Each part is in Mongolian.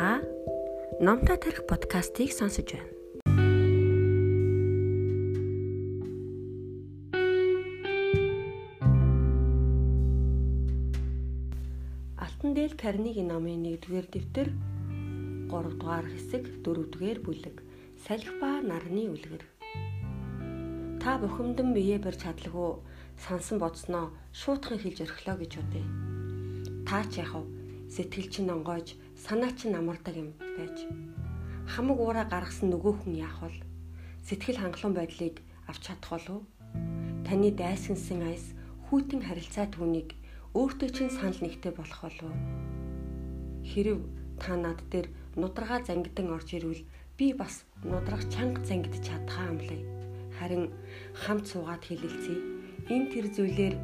Та Номтой тарих подкастыг сонсож байна. Алтан дээл Карнигийн номын 1-р дэвтэр 3-р хэсэг 4-р бүлэг Салхи ба нарны үлгэр Та бухимдан бие барьж чадлаггүй сансан бодсноо шуутхан хэлж орхилоо гэж бодъё. Та ч яхав сэтгэл чинь онгойж санаа чинь амардаг юм байж хамаг уураа гаргасан нөгөө хүн яах вэ? Сэтгэл хангалуун байдлыг авч чадах болов? Таны дайсансан айс хүйтэн харилцаа түүнийг өөртөө чинь санал нэгтэй болох болов? Хэрв та над дээр нудрага зангидан орж ирвэл би бас нудрах чанга зангидж чадхаа амлая. Харин хамт суугаад хэлэлцээ. Энэ тэр зүйлээр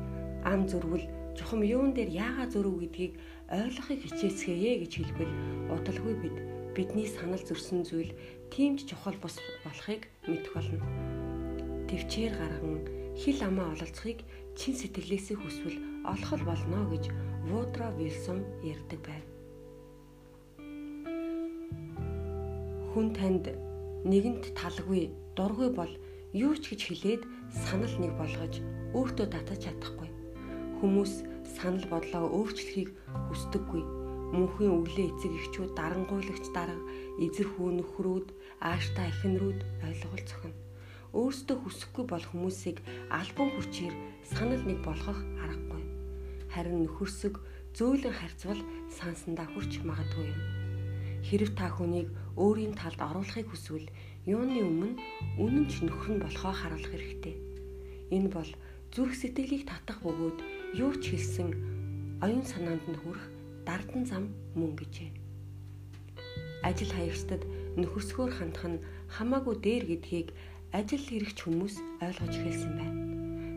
ам зөрвөл чухам юун дээр яага зөрөв гэдгийг ойлгохыг хичээцгээе гэж хэлбэл удалгүй бид бидний санал зөрсөн зүйл тийм ч чухал бус болохыг мэдэх болно. Төвчээр гарган хил амаа ололцохыг чин сэтгэлээсээ хүсвэл олох болно гэж Вудро Вилсон ярьдаг байв. Хүн танд нэгэнт талгүй, дургүй бол юу ч гэж хэлээд санал нэг болгож өөртөө татаж чадахгүй Хүмүүс санал бодлоо өөрчлөхийг хүсдэггүй. Мөнхийн өглөө эцэг эхчүүд дарангуйлагч дарга эзэр хүү нөхрүүд ааштай эхнэрүүд ойлгол зохино. Өөрсдөө хүсэхгүй бол хүмүүсийг альбом хүчээр санал нэг болгох аргагүй. Харин нөхөрсөг зөөлөн харьцвал сансандаа хүрч магадгүй юм. Хэрв та хүнийг өөрийн талд оруулахыг хүсвэл юуны өмнө үнэн ч нөхөр нь болохоо харуулах хэрэгтэй. Энэ бол зүрх сэтгэлийг татах бөгөөд юу ч хэлсэн оюун санаанд нь хүрэх дардан зам мөн гэжээ. Ажил хаягчдад нөхөрсгөөр хандах нь хамаагүй дээр гэдгийг ажил хэрэгч хүмүүс ойлгож эхэлсэн байна.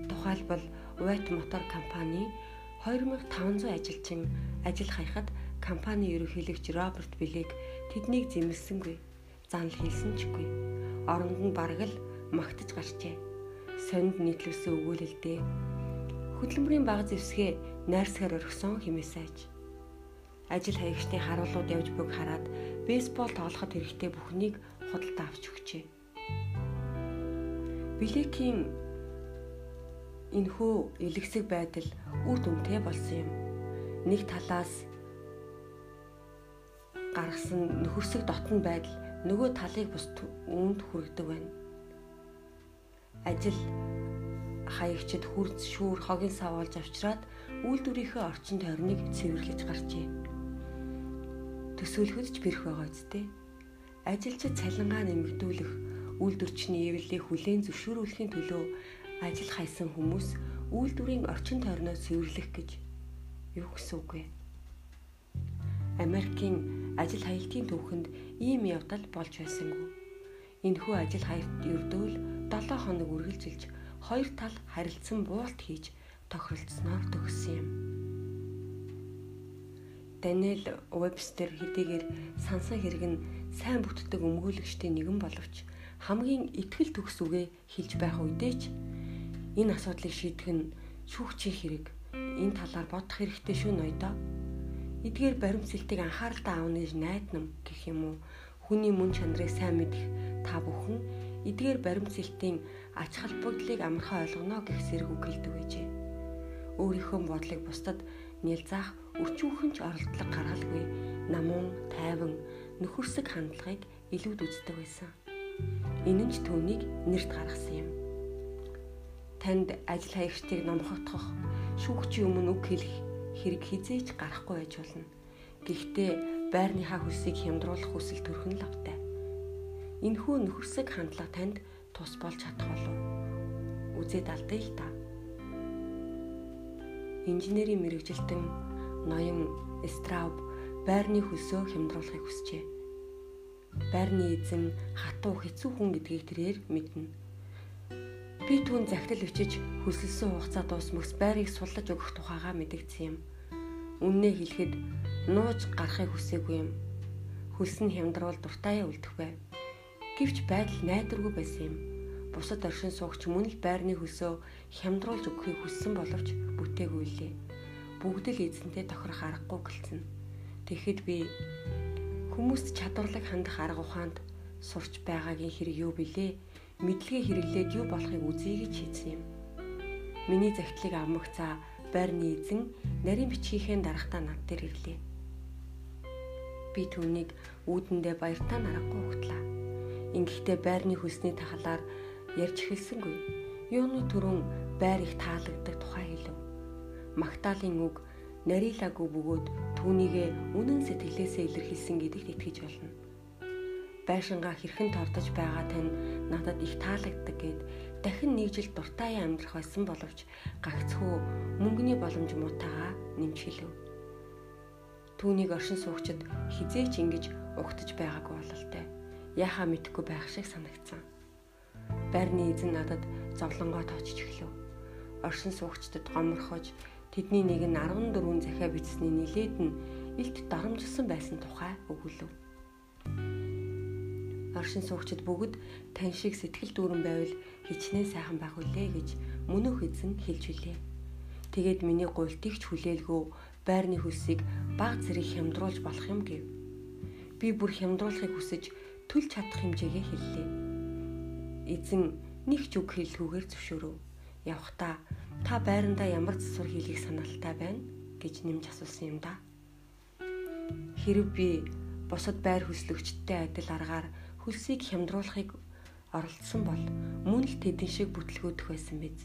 Тухайлбал White Motor компани 2500 ажилчин ажил хаяхад компани ерөнхийлөгч Роберт Билек тэднийг зэмлсэнгүй. Занл хийсэн чгүй. Оронд нь бараг л магтаж гарчээ. Сонд нийтлүүлсэн өгүүлэлдээ хөдөлмөрийн баг зэвсгээ найрсгаар орхисон химээсайж. Ажил хаягчдын харуулууд явж бүг хараад бейсбол тоглоход хэрэгтэй бүхнийг худалдаа авч өгчээ. Билекийн энхүү элэгсэг байдал үр дүнтэй болсон юм. Нэг талаас гаргасан нөхөрсөг дотн байдал нөгөө талыг бус үүнд хүргэдэг байна. Ажил хаягчид хүрц шүүр хогийн савуулж авчраад үйлдвэрийнхээ орчин тойрныг цэвэрлэж гарчээ. Төсөөлөхөд ч бэрх байгаа үсттэй. Ажилчид цалингаа нэмэгдүүлэх, үйлдвэрчний эвлэлийг хүлээн зөвшөөрүүлэхийн төлөө ажил хайсан хүмүүс үйлдвэрийн орчин тойрноо цэвэрлэх гэж юу гэсэн үг вэ? Америкийн ажил хаялтын түүхэнд ийм явдал болж байсангүй. Энэхүү ажил хаялт ердөөл 7 хоног үргэлжилж хоёр тал харилцсан буулт хийж тохиролцсноор төгссөн юм. Даниэл Вебстер хэдийгээр сансан хэрэг нь сайн бүтдэг өмгөөлөгчдийн нэгэн боловч хамгийн ихтгэл төгс үгээ хэлж байх үедээ ч энэ асуудлыг шийдэх нь шүүгчийн хэрэг энэ талаар бодох хэрэгтэй шүү ноёдоо. Эдгээр баримтсэлтийг анхааралтай аавна гэж найднам гэх юм уу? Хүний мөн чанарыг сайн мэдэх та бүхэн эдгээр баримтсэлтийн ач холбогдлыг амархан ойлгоно гэх зэрэг үг хэлдэг байжээ. Өөрийнхөө бодлыг бусдад нэлзаах өрчүүхэн ч оролдлого гаргалгүй намун, тайван, нөхөрсөг хандлагыг илүүд үздэг байсан. Энэ нь ч түүнийг нэрт гаргасан юм. Танд ажил хаягчдыг номхотгох, шүүгчийн өмнө үг хэлэх хэрэг хизээч гарахгүй байж болно. Гэхдээ байрныхаа хүсийг хямдруулах хүсэл төрхөн лавтай. Энэхүү нөхөрсөг хандлага танд тус болж чадах болов. Үзээд алдъя л та. Инженерийн мэрэгжилтэн ноён Страуб байрны хөлсөө хямдруулахыг хүсжээ. Байрны эзэн хатуу хэцүү хүн гэдгийг тэрээр мэднэ. Би түүн захидал өчиж хөсөлсөн хугацаа дуусмагс байрыг суллаж өгөх тухайга мэдэгдсэн юм. Үннээ хэлэхэд нууж гарахыг хүсээгүй юм. Хөлс нь хямдруул дуртайя үлдэх байв. Гэвч байдал найдваргүй байсан юм бусад оршин суугч мөн л байрны хөлсөө хямдруулж өгөхийг хүссэн боловч бүтээгүй лээ. Бүгд л эзэнтэй тохирох аргагүй гэлцэн. Тэгэхэд би хүмүүст чадварлаг хандах арга ухаанд сурч байгаагийн хэрэг юу билээ? Мэдлэгээ хэрэглээд юу болохыг үзье гэж хийсэн юм. Миний загтлыг авмагцаа байрны эзэн нарийн бичгийнхээ дарахтаа над дээр ирлээ. Би түүнийг үүдэндээ баяртаа нарахгүй угтлаа. Ингэхдээ байрны хөлсний тахалаар ярьж эхэлсэнгүй. Юуны төрөн байр их таалагддаг тухай хэлв. Магдалины үг нарийнлаагүй бөгөөд түүнийгээ үнэн сэтгэлээсээ илэрхийлсэн гэдэгт итгэж болно. Байшингаа хэрхэн тордож байгаа тань надад их таалагддаг гэд дахин нэг жил дуртай амьдрах байсан боловч гагцхүү мөнгөний боломж муутагаа нэмж хэлв. Түүнийг оршин суугчид хизээч ингэж угтаж байгаагүй бололтой. Яхаа мэдхгүй байх шиг санагдсан. Байрны эзэн надад зовлонгоо тоочж эхлэв. Оршин суугчдад гоморхож тэдний нэг нь 14 захиа бичсний нилээд нь илт дарамжилсан байсан тухай өгүүлв. Оршин суугчид бүгд тань шиг сэтгэл дүүрэн байвал хичнээн сайхан байх үлээ гэж мөнөөх эзэн хэлж билээ. Тэгээд миний гуйлтыг ч хүлээлгүй байрны хөлсийг баг зэрэг хямдруулж болох юм гэв. Би бүр хямдруулахыг хүсэж төлж чадах хэмжээгээ хэллээ. Эзэн нэг ч үг хэлгүүгээр зөвшөөрөв. Явхдаа та байрандаа ямар засвар хийлгэх санаалтай байна гэж нэмж асуусан юм да. Хэрв би бусад байр хөслөгчдтэй адил аргаар хөлсийг хямдруулахыг оролдсон бол мөн л тэдэн шиг бүтлгүүдэх байсан биз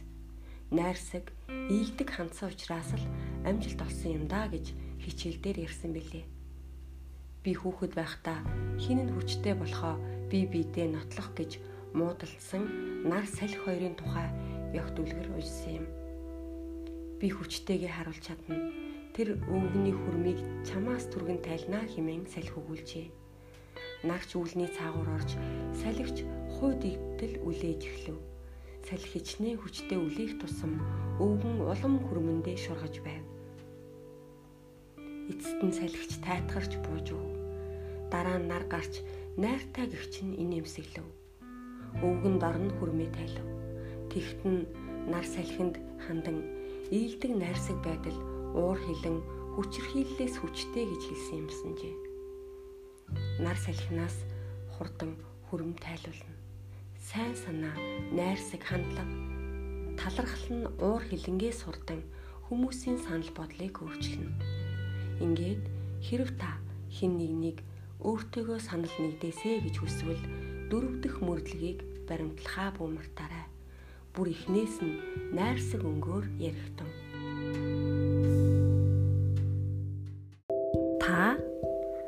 найрсаг, ийгдэг хандсан учраас л амжилт олсон юм да гэж хичээлдэр ярьсан билээ. Би хүүхэд байхдаа хин нь хүчтэй болохоо би бидээ нотлох гэж муудалдсан нар салхи хоёрын тухай ягт үлгэр уйсан юм. Би хүчтэйгээ харуулж чадна. Тэр өвгөний хүрмийг чамаас түргэн тайлнаа хэмээн салхи өгүүлжээ. Нагч үүлний цаагуур орж салхич хойд ивтэл үлээж эхлэв салхи хичнээн хүчтэй үлээх тусам өвгөн улам хөрмөндөө шургаж байв. Эцэст нь салхич тайтгарч бууж өг. Дараа нь нар гарч найртай гихч нь инээмсэглэв. Өвгөн дор нь хөрмөө тайлв. Тэгт нь нар салхинд хандан ийдэг найрсаг байдал уур хилэн хүчрхийллээс хүчтэй гэж хэлсэн юмсанжээ. Нар салхинаас хурдан хөрөм тайлуулна сайн санаа, найрсаг хандлага, талархал нь уур хилэнгээ сурдан хүмүүсийн санал бодлыг өөрчилнө. Ингээд хэрв та хин нэгнийг өөртөөгөө санал нэгдээсэ гэж хүсвэл дөрөв дэх мөрдлөгийг баримтлахаа буумартаарай. Бүр ихнээс нь найрсаг өнгөөр яригтан. Та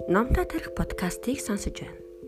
Номтой тарих подкастыг сонсож байна.